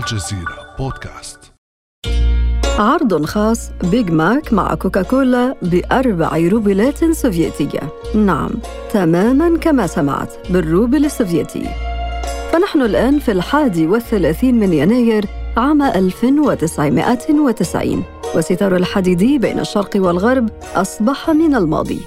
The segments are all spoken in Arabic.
الجزيرة بودكاست. عرض خاص Big Mac مع كوكاكولا بأربع روبلات سوفيتية. نعم تماما كما سمعت بالروبل السوفيتي. فنحن الآن في الحادي والثلاثين من يناير عام 1990 والستار الحديدي بين الشرق والغرب أصبح من الماضي.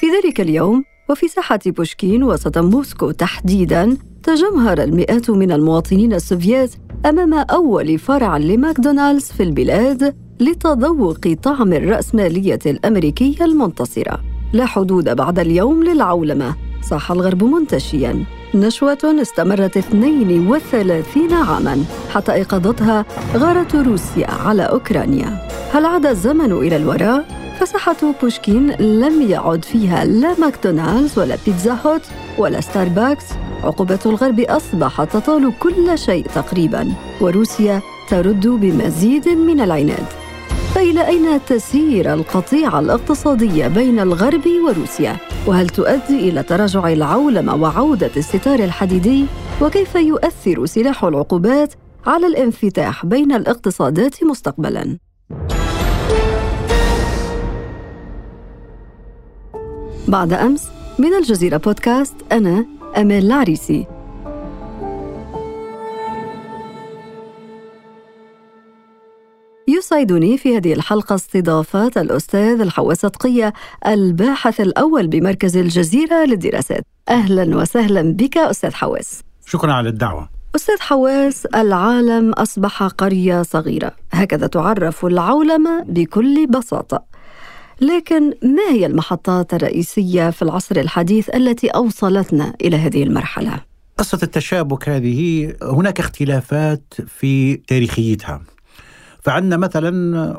في ذلك اليوم وفي ساحة بوشكين وسط موسكو تحديداً تجمهر المئات من المواطنين السوفيات أمام أول فرع لماكدونالدز في البلاد لتذوق طعم الرأسمالية الأمريكية المنتصرة. لا حدود بعد اليوم للعولمة صاح الغرب منتشياً. نشوة استمرت 32 عاماً حتى أيقظتها غارة روسيا على أوكرانيا. هل عاد الزمن إلى الوراء؟ فساحة بوشكين لم يعد فيها لا ماكدونالدز ولا بيتزا هوت ولا ستاربكس عقوبة الغرب أصبحت تطال كل شيء تقريبا وروسيا ترد بمزيد من العناد فإلى أين تسير القطيعة الاقتصادية بين الغرب وروسيا؟ وهل تؤدي إلى تراجع العولمة وعودة الستار الحديدي؟ وكيف يؤثر سلاح العقوبات على الانفتاح بين الاقتصادات مستقبلاً؟ بعد أمس من الجزيرة بودكاست أنا أمال العريسي. يسعدني في هذه الحلقة استضافة الأستاذ الحواس صدقية الباحث الأول بمركز الجزيرة للدراسات. أهلا وسهلا بك أستاذ حواس. شكرا على الدعوة. أستاذ حواس العالم أصبح قرية صغيرة. هكذا تعرف العولمة بكل بساطة. لكن ما هي المحطات الرئيسية في العصر الحديث التي أوصلتنا إلى هذه المرحلة؟ قصة التشابك هذه هناك اختلافات في تاريخيتها. فعندنا مثلا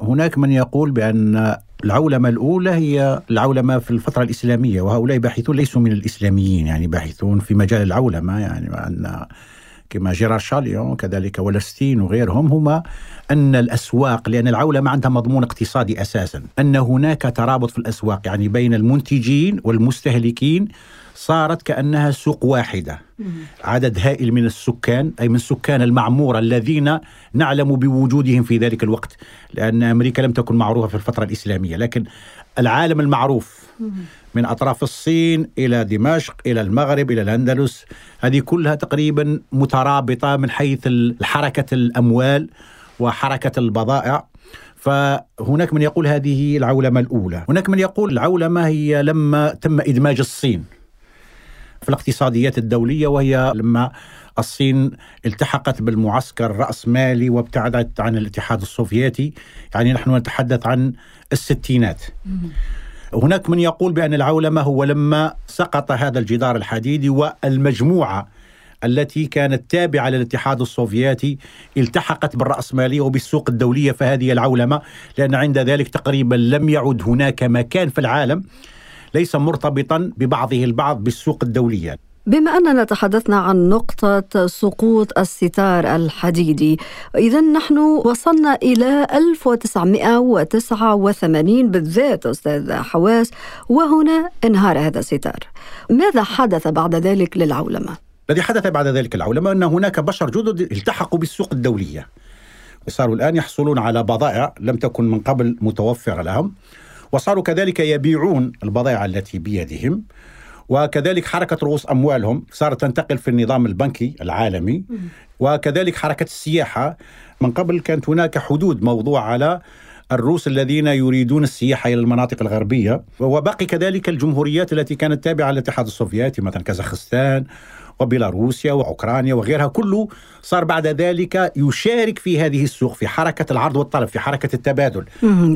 هناك من يقول بأن العولمة الأولى هي العولمة في الفترة الإسلامية وهؤلاء باحثون ليسوا من الإسلاميين يعني باحثون في مجال العولمة يعني عندنا كما جيرار شاليون كذلك ولستين وغيرهم هما أن الأسواق لأن العولمة عندها مضمون اقتصادي أساسا أن هناك ترابط في الأسواق يعني بين المنتجين والمستهلكين صارت كأنها سوق واحدة. عدد هائل من السكان أي من سكان المعمورة الذين نعلم بوجودهم في ذلك الوقت لأن أمريكا لم تكن معروفة في الفترة الإسلامية. لكن العالم المعروف من أطراف الصين إلى دمشق إلى المغرب إلى الأندلس. هذه كلها تقريبا مترابطة من حيث حركة الأموال وحركة البضائع. فهناك من يقول هذه العولمة الأولى. هناك من يقول العولمة هي لما تم إدماج الصين في الاقتصاديات الدولية وهي لما الصين التحقت بالمعسكر الرأسمالي وابتعدت عن الاتحاد السوفيتي. يعني نحن نتحدث عن الستينات. هناك من يقول بأن العولمة هو لما سقط هذا الجدار الحديدي والمجموعة التي كانت تابعة للاتحاد السوفيتي التحقت بالرأسمالية وبالسوق الدولية فهذه العولمة لأن عند ذلك تقريبا لم يعد هناك مكان في العالم ليس مرتبطا ببعضه البعض بالسوق الدولية. بما أننا تحدثنا عن نقطة سقوط الستار الحديدي إذا نحن وصلنا إلى 1989 بالذات أستاذ حواس وهنا انهار هذا الستار. ماذا حدث بعد ذلك للعولمة؟ الذي حدث بعد ذلك العولمة أن هناك بشر جدد التحقوا بالسوق الدولية. وصاروا الآن يحصلون على بضائع لم تكن من قبل متوفرة لهم وصاروا كذلك يبيعون البضائع التي بيدهم. وكذلك حركة رؤوس أموالهم صارت تنتقل في النظام البنكي العالمي. وكذلك حركة السياحة. من قبل كانت هناك حدود موضوع على الروس الذين يريدون السياحة إلى المناطق الغربية. وبقي كذلك الجمهوريات التي كانت تابعة للاتحاد السوفيتي مثلا كازاخستان وبيلاروسيا وأوكرانيا وغيرها كله صار بعد ذلك يشارك في هذه السوق في حركة العرض والطلب في حركة التبادل.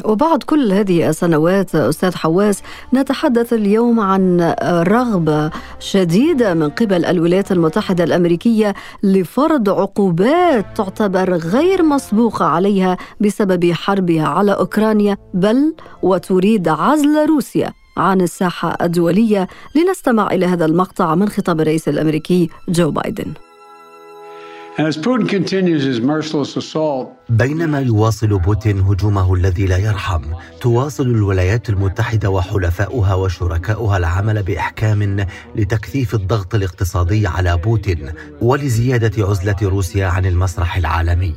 وبعد كل هذه السنوات أستاذ حواس نتحدث اليوم عن رغبة شديدة من قبل الولايات المتحدة الأمريكية لفرض عقوبات تعتبر غير مسبوقة عليها بسبب حربها على أوكرانيا بل وتريد عزل روسيا. عن الساحة الدولية لنستمع إلى هذا المقطع من خطاب الرئيس الأمريكي جو بايدن. بينما يواصل بوتين هجومه الذي لا يرحم تواصل الولايات المتحدة وحلفاؤها وشركاؤها العمل بإحكام لتكثيف الضغط الاقتصادي على بوتين ولزيادة عزلة روسيا عن المسرح العالمي.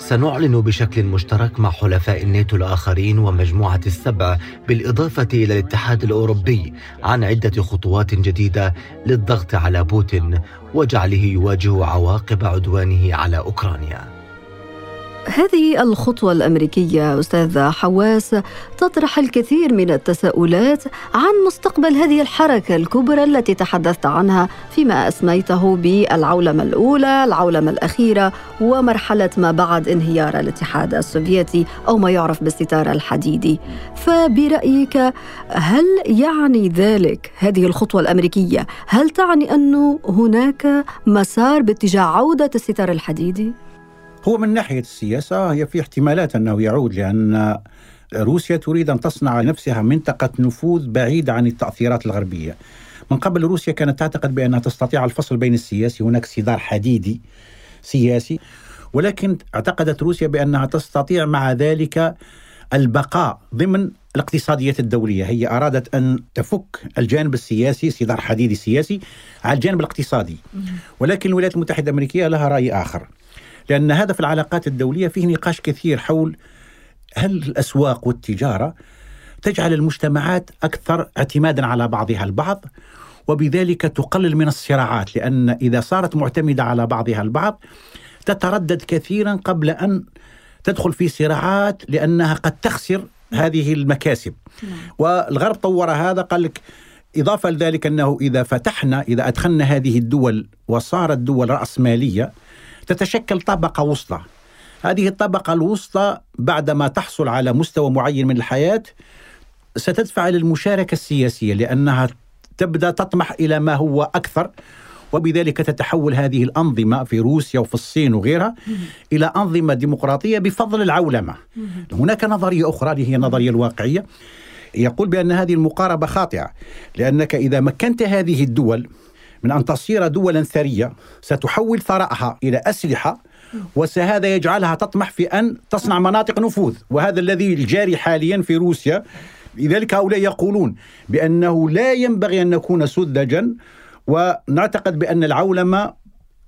سنعلن بشكل مشترك مع حلفاء الناتو الآخرين ومجموعة السبع بالإضافة إلى الاتحاد الأوروبي عن عدة خطوات جديدة للضغط على بوتين وجعله يواجه عواقب عدوانه على أوكرانيا. هذه الخطوة الأمريكية أستاذ حواس تطرح الكثير من التساؤلات عن مستقبل هذه الحركة الكبرى التي تحدثت عنها فيما أسميته بالعولمة الأولى، العولمة الأخيرة ومرحلة ما بعد انهيار الاتحاد السوفيتي أو ما يعرف بالستار الحديدي. فبرأيك هل يعني ذلك هذه الخطوة الأمريكية هل تعني أنه هناك مسار باتجاه عودة الستار الحديدي؟ هو من ناحية السياسة هي في احتمالات أنه يعود لأن روسيا تريد أن تصنع لنفسها منطقة نفوذ بعيدة عن التأثيرات الغربية. من قبل روسيا كانت تعتقد بأنها تستطيع الفصل بين السياسي هناك صدار حديدي سياسي ولكن اعتقدت روسيا بأنها تستطيع مع ذلك البقاء ضمن الاقتصاديات الدولية. هي أرادت أن تفك الجانب السياسي صدار حديدي سياسي على الجانب الاقتصادي. ولكن الولايات المتحدة الأمريكية لها رأي آخر. لأن هذا في العلاقات الدولية فيه نقاش كثير حول هل الأسواق والتجارة تجعل المجتمعات أكثر اعتمادا على بعضها البعض وبذلك تقلل من الصراعات لأن إذا صارت معتمدة على بعضها البعض تتردد كثيرا قبل أن تدخل في صراعات لأنها قد تخسر هذه المكاسب نعم. والغرب طور هذا قال لك إضافة لذلك أنه إذا فتحنا إذا أدخلنا هذه الدول وصارت دول رأسمالية تتشكل طبقة وسطى. هذه الطبقة الوسطى بعدما تحصل على مستوى معين من الحياة ستدفع للمشاركة السياسية لأنها تبدأ تطمح إلى ما هو أكثر وبذلك تتحول هذه الأنظمة في روسيا وفي الصين وغيرها إلى أنظمة ديمقراطية بفضل العولمة. هناك نظرية أخرى هي النظرية الواقعية يقول بأن هذه المقاربة خاطئة لأنك إذا مكنت هذه الدول من أن تصير دولا ثرية ستحول ثرائها إلى أسلحة وهذا يجعلها تطمح في أن تصنع مناطق نفوذ. وهذا الذي الجاري حاليا في روسيا لذلك هؤلاء يقولون بأنه لا ينبغي أن نكون سذجا ونعتقد بأن العولمة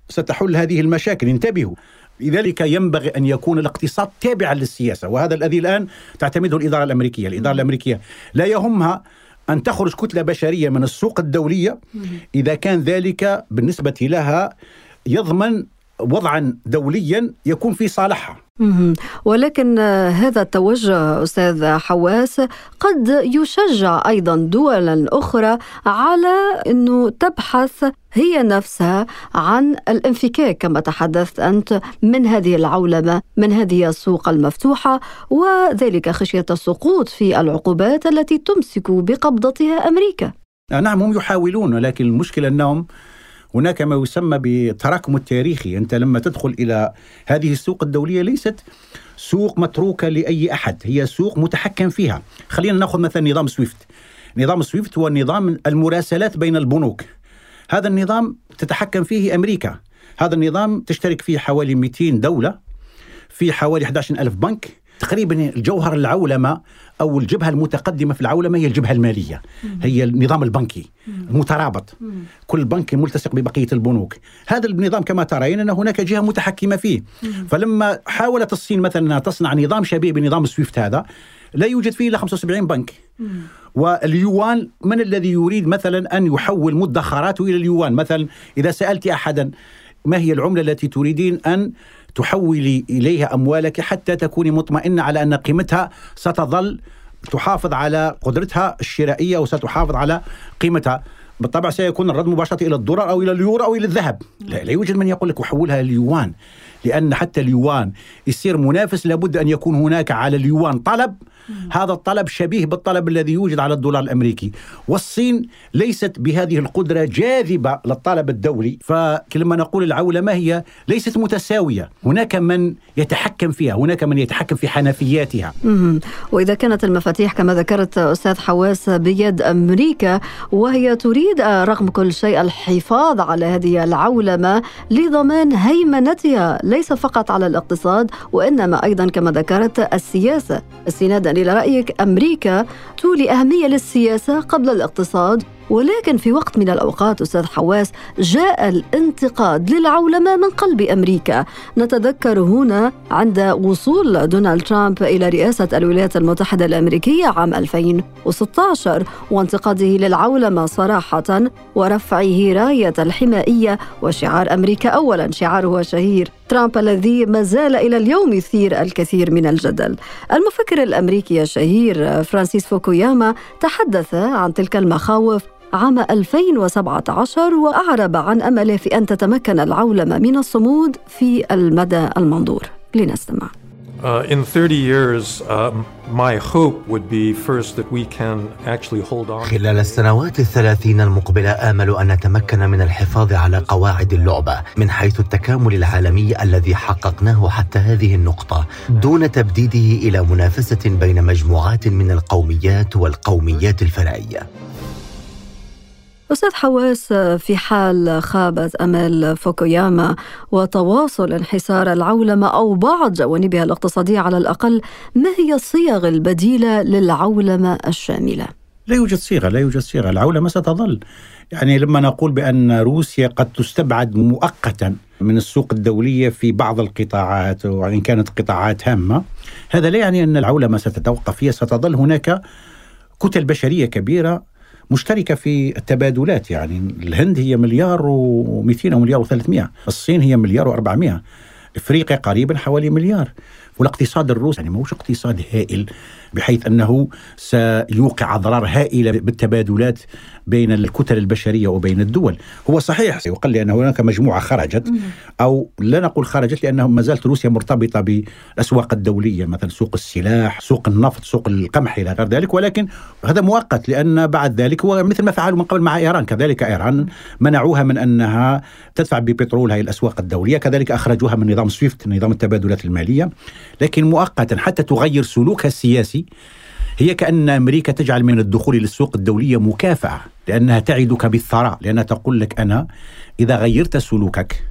ستحل هذه المشاكل. انتبهوا لذلك ينبغي أن يكون الاقتصاد تابعا للسياسة. وهذا الذي الآن تعتمده الإدارة الأمريكية، الإدارة الأمريكية لا يهمها أن تخرج كتلة بشرية من السوق الدولية إذا كان ذلك بالنسبة لها يضمن وضعا دوليا يكون في صالحها ولكن هذا التوجه أستاذ حواس قد يشجع أيضا دولا أخرى على إنه تبحث هي نفسها عن الانفكاك كما تحدثت أنت من هذه العولمة من هذه السوق المفتوحة وذلك خشية السقوط في العقوبات التي تمسك بقبضتها أمريكا. نعم هم يحاولون ولكن المشكلة أنهم هناك ما يسمى بالتراكم التاريخي. أنت لما تدخل إلى هذه السوق الدولية ليست سوق متروكة لأي أحد هي سوق متحكم فيها. خلينا نأخذ مثلا نظام SWIFT. نظام SWIFT هو نظام المراسلات بين البنوك. هذا النظام تتحكم فيه أمريكا. هذا النظام تشترك فيه حوالي 200 دولة في حوالي 11 ألف بنك. تقريبا الجوهر العولمة أو الجبهة المتقدمة في العولمة هي الجبهة المالية. هي النظام البنكي المترابط. كل بنك ملتصق ببقية البنوك. هذا النظام كما ترين أن هناك جهة متحكمة فيه. فلما حاولت الصين مثلا انها تصنع نظام شبيه بنظام سويفت هذا لا يوجد فيه إلا 75 بنك. واليوان من الذي يريد مثلا أن يحول مدخراته إلى اليوان؟ مثلا إذا سألت احدا ما هي العملة التي تريدين أن تحولي إليها أموالك حتى تكوني مطمئنة على أن قيمتها ستظل تحافظ على قدرتها الشرائية وستحافظ على قيمتها. بالطبع سيكون الرد مباشرة إلى الدولار أو إلى اليورو أو إلى الذهب. لا, لا يوجد من يقول لك أحولها لليوان. لأن حتى اليوان يصير منافس لابد أن يكون هناك على اليوان طلب. هذا الطلب شبيه بالطلب الذي يوجد على الدولار الأمريكي. والصين ليست بهذه القدرة جاذبة للطلب الدولي. فلما نقول العولمه هي؟ ليست متساوية. هناك من يتحكم فيها هناك من يتحكم في حنفياتها. وإذا كانت المفاتيح كما ذكرت أستاذ حواس بيد أمريكا وهي تريد رغم كل شيء الحفاظ على هذه العولمة لضمان هيمنتها. ليس فقط على الاقتصاد وإنما أيضا كما ذكرت السياسة. استنادا إلى رأيك أمريكا تولي أهمية للسياسة قبل الاقتصاد. ولكن في وقت من الأوقات أستاذ حواس جاء الانتقاد للعولمة من قلب أمريكا. نتذكر هنا عند وصول دونالد ترامب إلى رئاسة الولايات المتحدة الأمريكية عام 2016 وانتقاده للعولمة صراحة ورفعه راية الحمائية وشعار أمريكا. أولا شعاره شهير ترامب الذي ما زال إلى اليوم يثير الكثير من الجدل. المفكر الأمريكي الشهير فرانسيس فوكوياما تحدث عن تلك المخاوف عام 2017 وأعرب عن أمله في أن تتمكن العولمة من الصمود في المدى المنظور. لنستمع. Uh, in 30 years, um, my hope would be first that we can actually hold on. خلال السنوات الثلاثين المقبلة آمل أن نتمكن من الحفاظ على قواعد اللعبة من حيث التكامل العالمي الذي حققناه حتى هذه النقطة دون تبديده إلى منافسة بين مجموعات من القوميات والقوميات الفرعية. أستاذ حواس في حال خابت أمل فوكوياما وتواصل انحسار العولمة أو بعض جوانبها الاقتصادية على الأقل ما هي الصيغ البديلة للعولمة الشاملة؟ لا يوجد صيغة لا يوجد صيغة. العولمة ستظل. يعني لما نقول بأن روسيا قد تستبعد مؤقتا من السوق الدولية في بعض القطاعات وإن كانت قطاعات هامة هذا لا يعني أن العولمة ستتوقف. هي ستظل هناك كتل بشرية كبيرة مشتركة في التبادلات يعني الهند هي مليار و200 أو مليار و300 الصين هي مليار و400 إفريقيا قريبا حوالي مليار والاقتصاد الروسي يعني موش اقتصاد هائل. بحيث أنه سيوقع اضرار هائله بالتبادلات بين الكتل البشرية وبين الدول، هو صحيح يقال لأن هناك مجموعة خرجت أو لا نقول خرجت لأنه ما زالت روسيا مرتبطة بالأسواق الدولية مثلا سوق السلاح، سوق النفط، سوق القمح إلى غير ذلك. ولكن هذا مؤقت لأن بعد ذلك هو مثل ما فعلوا من قبل مع إيران، كذلك إيران منعوها من أنها تدفع ببترولها إلى الأسواق الدولية، كذلك أخرجوها من نظام سويفت نظام التبادلات المالية، لكن مؤقتا حتى تغير سلوكها السياسي هي كأن أمريكا تجعل من الدخول للسوق الدولية مكافأة لأنها تعدك بالثراء لأنها تقول لك أنا إذا غيرت سلوكك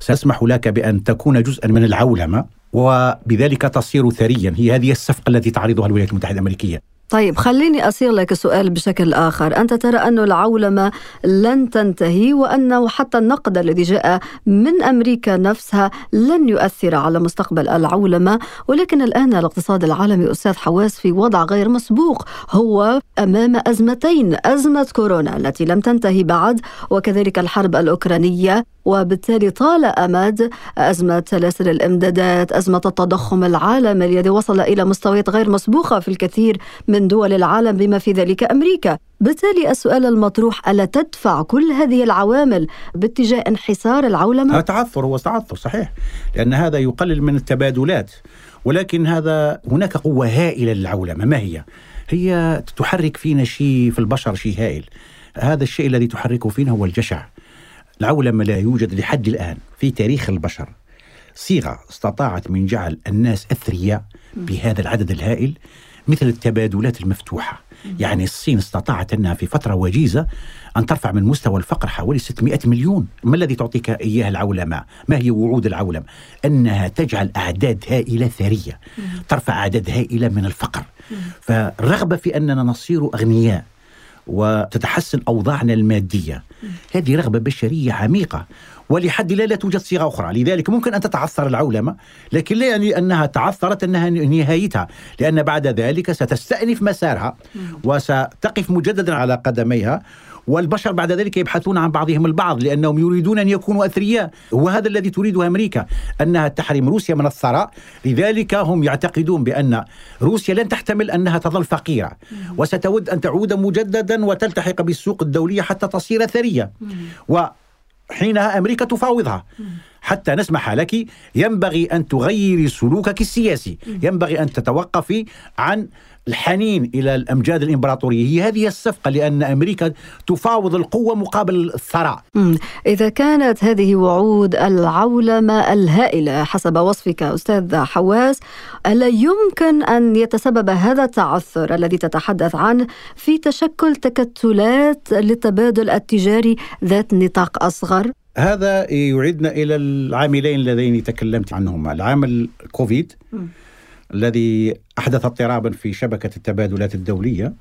سأسمح لك بأن تكون جزءا من العولمة وبذلك تصير ثريا. هي هذه الصفقة التي تعرضها الولايات المتحدة الأمريكية. طيب خليني أصيغ لك السؤال بشكل آخر. أنت ترى أن العولمة لن تنتهي وأنه حتى النقد الذي جاء من أمريكا نفسها لن يؤثر على مستقبل العولمة. ولكن الآن الاقتصاد العالمي أستاذ حواس في وضع غير مسبوق هو أمام أزمتين أزمة كورونا التي لم تنتهي بعد وكذلك الحرب الأوكرانية وبالتالي طال أمد أزمة سلاسل الإمدادات، أزمة التضخم العالمي الذي وصل إلى مستويات غير مسبوقة في الكثير من دول العالم بما في ذلك أمريكا. بالتالي السؤال المطروح ألا تدفع كل هذه العوامل باتجاه انحسار العولمة؟ هذا تعثر هو تعثر صحيح لأن هذا يقلل من التبادلات ولكن هذا هناك قوة هائلة للعولمة ما هي؟ هي تحرك فينا شيء في البشر شيء هائل هذا الشيء الذي تحركه فينا هو الجشع العولمة لا يوجد لحد الآن في تاريخ البشر. صيغة استطاعت من جعل الناس أثرياء بهذا العدد الهائل مثل التبادلات المفتوحة. يعني الصين استطاعت أنها في فترة وجيزة أن ترفع من مستوى الفقر حوالي 600 مليون. ما الذي تعطيك إياه العولمة؟ ما هي وعود العولمة أنها تجعل أعداد هائلة ثرية ترفع أعداد هائلة من الفقر. فالرغبة في أننا نصير أغنياء وتتحسن أوضاعنا المادية هذه رغبة بشرية عميقة ولحد لا لا توجد صيغة أخرى. لذلك ممكن أن تتعثر العولمة لكن لا يعني أنها تعثرت أنها نهايتها لأن بعد ذلك ستستأنف مسارها وستقف مجددا على قدميها والبشر بعد ذلك يبحثون عن بعضهم البعض لأنهم يريدون أن يكونوا أثرياء. وهذا الذي تريده أمريكا أنها تحرم روسيا من الثراء. لذلك هم يعتقدون بأن روسيا لن تحتمل أنها تظل فقيرة. وستود أن تعود مجددا وتلتحق بالسوق الدولية حتى تصير ثرية. وحينها أمريكا تفاوضها. حتى نسمح لك ينبغي أن تغيري سلوكك السياسي. ينبغي أن تتوقفي عن الحنين إلى الأمجاد الإمبراطورية. هي هذه الصفقة لأن أمريكا تفاوض القوة مقابل الثراء. إذا كانت هذه وعود العولمة الهائلة حسب وصفك أستاذ حواس ألا يمكن أن يتسبب هذا التعثر الذي تتحدث عنه في تشكل تكتلات للتبادل التجاري ذات نطاق أصغر؟ هذا يعيدنا إلى العاملين اللذين تكلمت عنهما العامل كوفيد الذي أحدث اضطرابا في شبكة التبادلات الدولية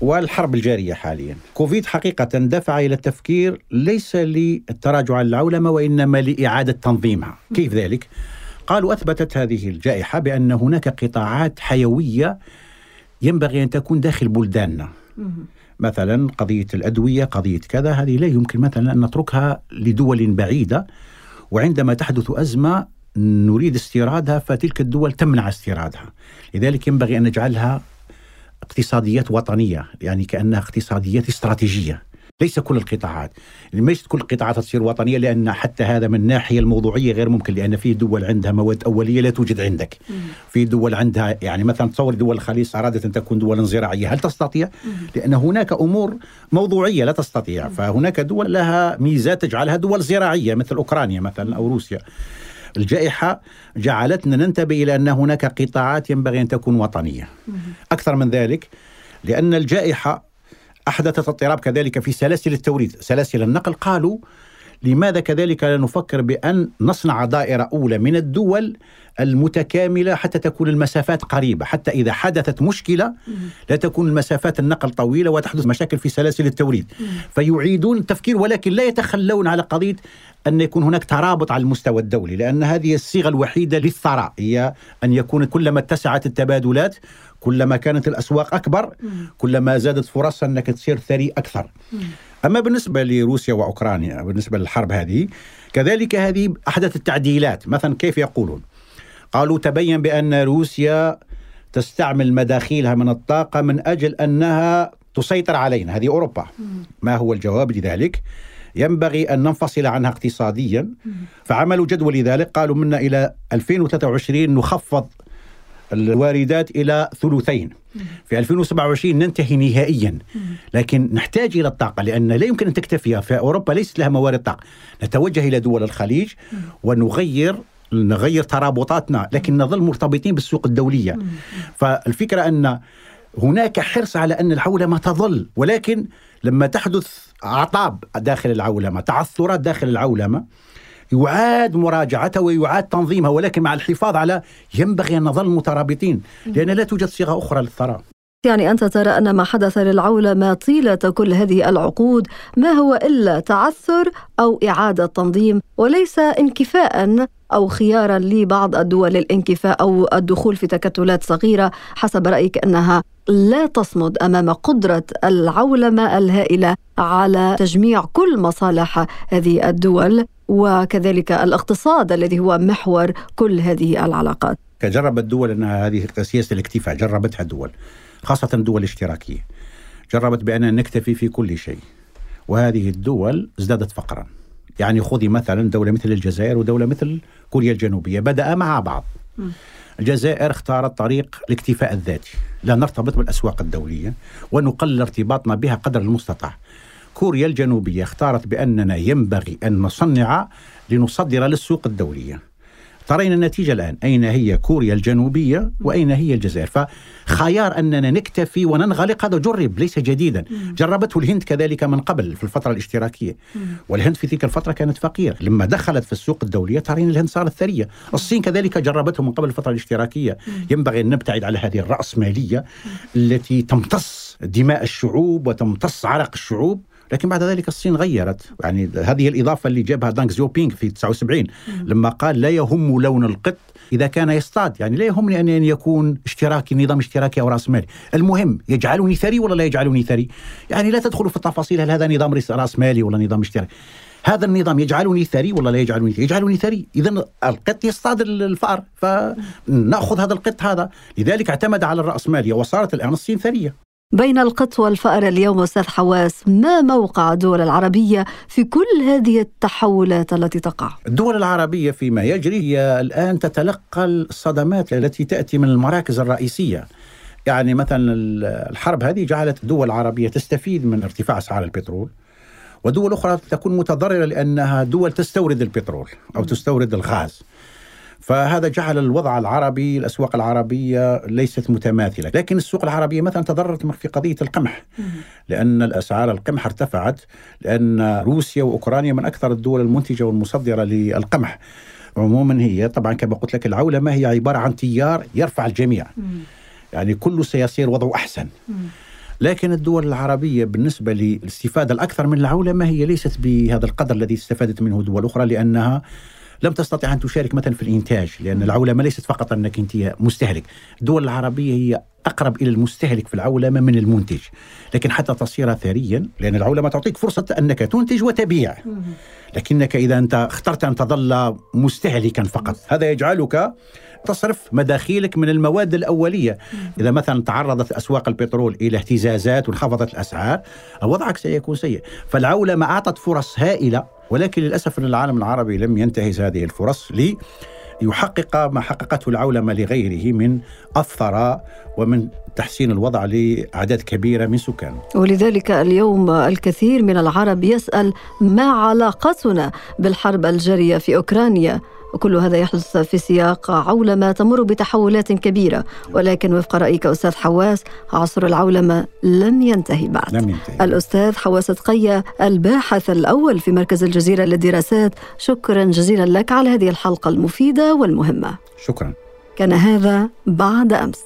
والحرب الجارية حاليا. كوفيد حقيقة دفع إلى التفكير ليس للتراجع عن العولمة وإنما لإعادة تنظيمها، كيف ذلك؟ قالوا أثبتت هذه الجائحة بأن هناك قطاعات حيوية ينبغي أن تكون داخل بلداننا. مثلا قضية الأدوية، قضية كذا، هذه لا يمكن مثلا أن نتركها لدول بعيدة وعندما تحدث أزمة نريد استيرادها فتلك الدول تمنع استيرادها. لذلك ينبغي أن نجعلها اقتصاديات وطنية يعني كأنها اقتصاديات استراتيجية ليس كل القطاعات. ليست كل القطاعات تصير وطنية لأن حتى هذا من الناحية الموضوعية غير ممكن لأن في دول عندها مواد أولية لا توجد عندك. في دول عندها يعني مثلا تصور دول الخليج أرادت أن تكون دولا زراعية هل تستطيع؟ لأن هناك أمور موضوعية لا تستطيع فهناك دول لها ميزات تجعلها دول زراعية مثل أوكرانيا مثلا أو روسيا. الجائحة جعلتنا ننتبه إلى أن هناك قطاعات ينبغي أن تكون وطنية. أكثر من ذلك لأن الجائحة أحدثت اضطراب كذلك في سلاسل التوريد سلاسل النقل. قالوا لماذا كذلك لا نفكر بأن نصنع دائرة أولى من الدول المتكاملة حتى تكون المسافات قريبة؟ حتى إذا حدثت مشكلة لا تكون المسافات النقل طويلة وتحدث مشاكل في سلاسل التوريد فيعيدون التفكير ولكن لا يتخلون على قضية أن يكون هناك ترابط على المستوى الدولي لأن هذه الصيغة الوحيدة للثراء هي أن يكون كلما اتسعت التبادلات كلما كانت الأسواق أكبر كلما زادت فرصها أنك تصير ثري أكثر. أما بالنسبة لروسيا وأوكرانيا بالنسبة للحرب هذه كذلك هذه أحدث التعديلات. مثلا كيف يقولون؟ قالوا تبين بأن روسيا تستعمل مداخيلها من الطاقة من أجل أنها تسيطر علينا. هذه أوروبا. ما هو الجواب لذلك؟ ينبغي أن ننفصل عنها اقتصاديا. فعملوا جدول لذلك قالوا منا إلى 2023 نخفض الواردات إلى ثلثين. في 2027 ننتهي نهائيا. لكن نحتاج إلى الطاقة لأن لا يمكن أن تكتفي. في أوروبا ليست لها موارد طاقة. نتوجه إلى دول الخليج ونغير نغير ترابطاتنا لكن نظل مرتبطين بالسوق الدولية. فالفكرة أن هناك حرص على أن العولمة تظل. ولكن لما تحدث أعطاب داخل العولمة تعثرات داخل العولمة يعاد مراجعتها ويعاد تنظيمها ولكن مع الحفاظ على ينبغي أن نظل مترابطين لأن لا توجد صيغة أخرى للثراء. يعني أنت ترى أن ما حدث للعولمة طيلة كل هذه العقود ما هو إلا تعثر أو إعادة تنظيم وليس انكفاء أو خيارا لبعض الدول للانكفاء أو الدخول في تكتلات صغيرة حسب رأيك أنها لا تصمد أمام قدرة العولمة الهائلة على تجميع كل مصالح هذه الدول وكذلك الاقتصاد الذي هو محور كل هذه العلاقات. جربت الدول أنها هذه سياسة الاكتفاء جربتها الدول خاصة الدول الاشتراكية جربت بأن نكتفي في كل شيء وهذه الدول ازدادت فقرا. يعني خذي مثلا دولة مثل الجزائر ودولة مثل كوريا الجنوبية بدأ مع بعض. الجزائر اختارت طريق الاكتفاء الذاتي. لا نرتبط بالأسواق الدولية ونقلل ارتباطنا بها قدر المستطاع. كوريا الجنوبية اختارت بأننا ينبغي أن نصنع لنصدر للسوق الدولية. ترين النتيجة الآن. أين هي كوريا الجنوبية وأين هي الجزائر؟ فخيار أننا نكتفي وننغلق. هذا جرب ليس جديدا. جربته الهند كذلك من قبل في الفترة الاشتراكية. والهند في تلك الفترة كانت فقيرة. لما دخلت في السوق الدولية ترين الهند صارت ثرية. الصين كذلك جربته من قبل الفترة الاشتراكية. ينبغي أن نبتعد على هذه الرأسمالية التي تمتص دماء الشعوب وتمتص عرق الشعوب. لكن بعد ذلك الصين غيرت. يعني هذه الإضافة اللي جابها دانغ زيوبينغ في 79 لما قال لا يهم لون القط إذا كان يصطاد. يعني لا يهمني أن يكون اشتراكي نظام اشتراكي أو رأسمالي المهم يجعلني ثري ولا لا يجعلني ثري؟ يعني لا تدخلوا في التفاصيل هل هذا نظام رأسمالي ولا نظام اشتراكي. هذا النظام يجعلني ثري ولا لا يجعلني ثري؟ يجعلني ثري. اذا القط يصطاد الفأر فنأخذ هذا القط هذا. لذلك اعتمد على الرأسمالية وصارت الآن الصين ثرية. بين القط والفأر اليوم أستاذ حواس ما موقع الدول العربية في كل هذه التحولات التي تقع؟ الدول العربية فيما يجري هي الآن تتلقى الصدمات التي تأتي من المراكز الرئيسية يعني مثلا الحرب هذه جعلت دول عربية تستفيد من ارتفاع أسعار البترول ودول أخرى تكون متضررة لأنها دول تستورد البترول أو تستورد الغاز فهذا جعل الوضع العربي الأسواق العربية ليست متماثلة. لكن السوق العربية مثلا تضررت في قضية القمح. لأن الأسعار القمح ارتفعت لأن روسيا وأوكرانيا من أكثر الدول المنتجة والمصدرة للقمح. عموما هي طبعا كما قلت لك العولمة هي عبارة عن تيار يرفع الجميع. يعني كله سيصير وضعه أحسن. لكن الدول العربية بالنسبة للاستفادة الأكثر من العولمة هي ليست بهذا القدر الذي استفادت منه دول أخرى لأنها لم تستطع أن تشارك مثلا في الإنتاج لأن العولمة ليست فقط أنك أنت مستهلك. الدول العربية هي أقرب إلى المستهلك في العولمة من المنتج. لكن حتى تصير ثريا لأن العولمة تعطيك فرصة أنك تنتج وتبيع. لكنك إذا أنت اخترت أن تظل مستهلكا فقط. هذا يجعلك تصرف مداخيلك من المواد الأولية. إذا مثلا تعرضت أسواق البترول إلى اهتزازات وانخفضت الأسعار وضعك سيكون سيء. فالعولمة أعطت فرص هائلة ولكن للأسف أن العالم العربي لم ينتهز هذه الفرص لي يحقق ما حققته العولمة لغيره من الثراء ومن تحسين الوضع لأعداد كبيرة من سكانه ولذلك اليوم الكثير من العرب يسأل ما علاقتنا بالحرب الجارية في أوكرانيا؟ وكل هذا يحدث في سياق عولمة تمر بتحولات كبيرة. ولكن وفق رأيك أستاذ حواس عصر العولمة لم ينتهي بعد. لم ينتهي. الأستاذ حواس تقية الباحث الأول في مركز الجزيرة للدراسات. شكرا جزيلا لك على هذه الحلقة المفيدة والمهمة. شكرا. كان هذا بعد أمس.